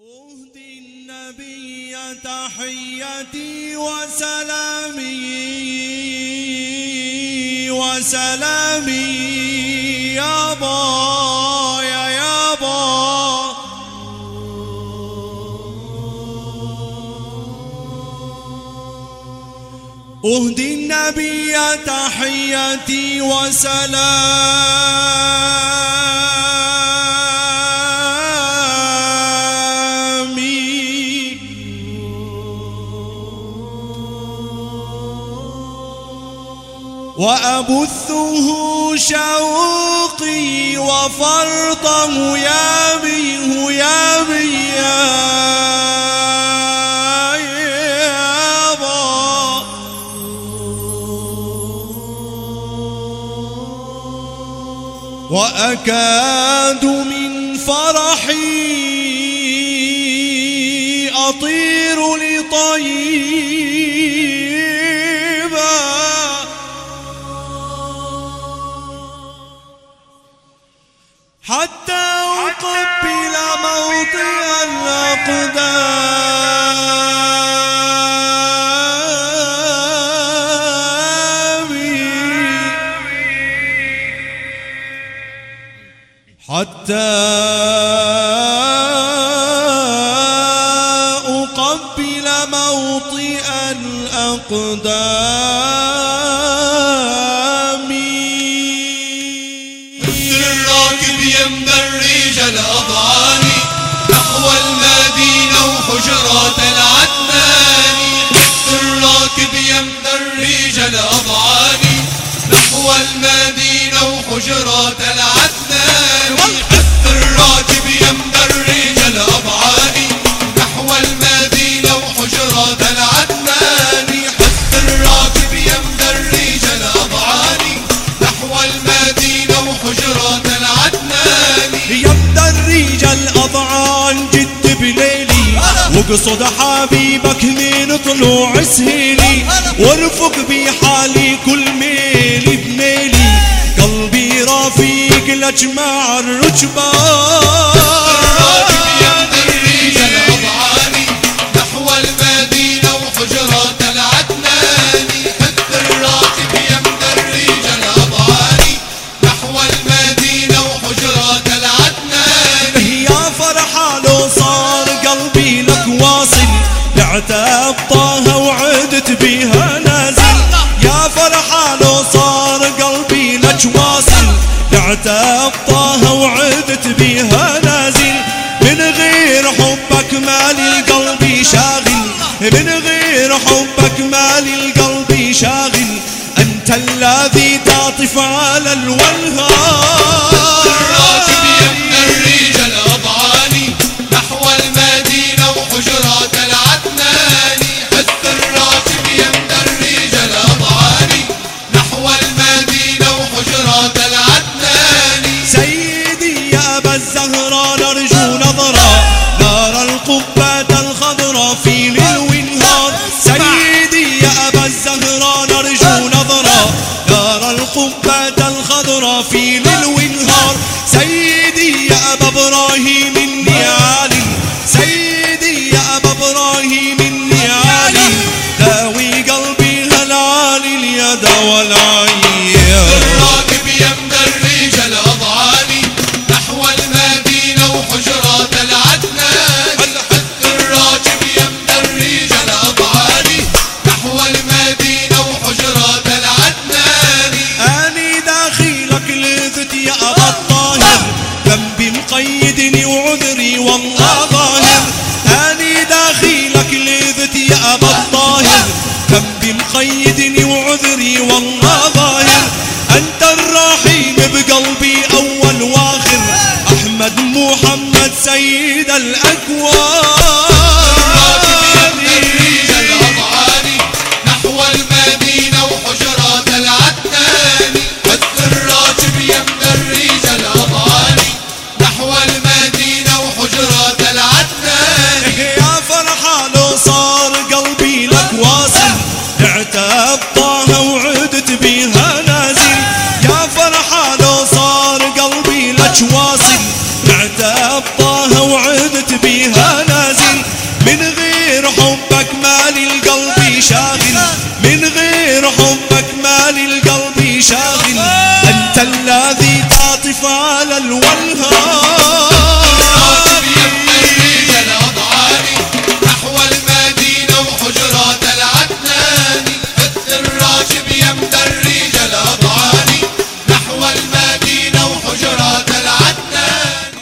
أهدي النبي تحيتي وسلامي وسلامي يا با يا يا با أهدي النبي تحيتي وسلامي. وأبثه شوقي وفرطه يا بيه يا بيه يا وأكاد من فرحي أطير لطيبا حتى أقبل موطئ الأقدام. الراكب يمدى الريج الأضعان نحو المدينة وحجرات العدنان. الراكب يمدى الريج الأضعان نحو المدينة وحجرات العدنان. وحجرات العدنان حتى الراكب الأضعان نحو المدينة وحجرات العدنان يبدأ الرجال أضعان جد بليلي. واقصد حبيبك من طلوع سهيلي. وارفق بحالي كل ميلي بميلي. قلبي رفيق لجمع الراكب لعتب طه وعدت بها نازل. يا فرحة لو صار قلبي لك واصل. لعتب طه وعدت بها نازل. من غير حبك مالي القلب شاغل. من غير حبك مالي القلب شاغل. أنت الذي تعطف على الراكب ذنبي مقيدني وعذري والله ظاهر أنت الرحيم بقلبي أول وآخر. أحمد محمد سيد الأكوان. الأضعان سمعت أبطاها وعدت بيها نازل. من غير حبك مالي القلب شاغل. من غير حبك مالي القلب شاغل. أنت الذي تعطف على الولهان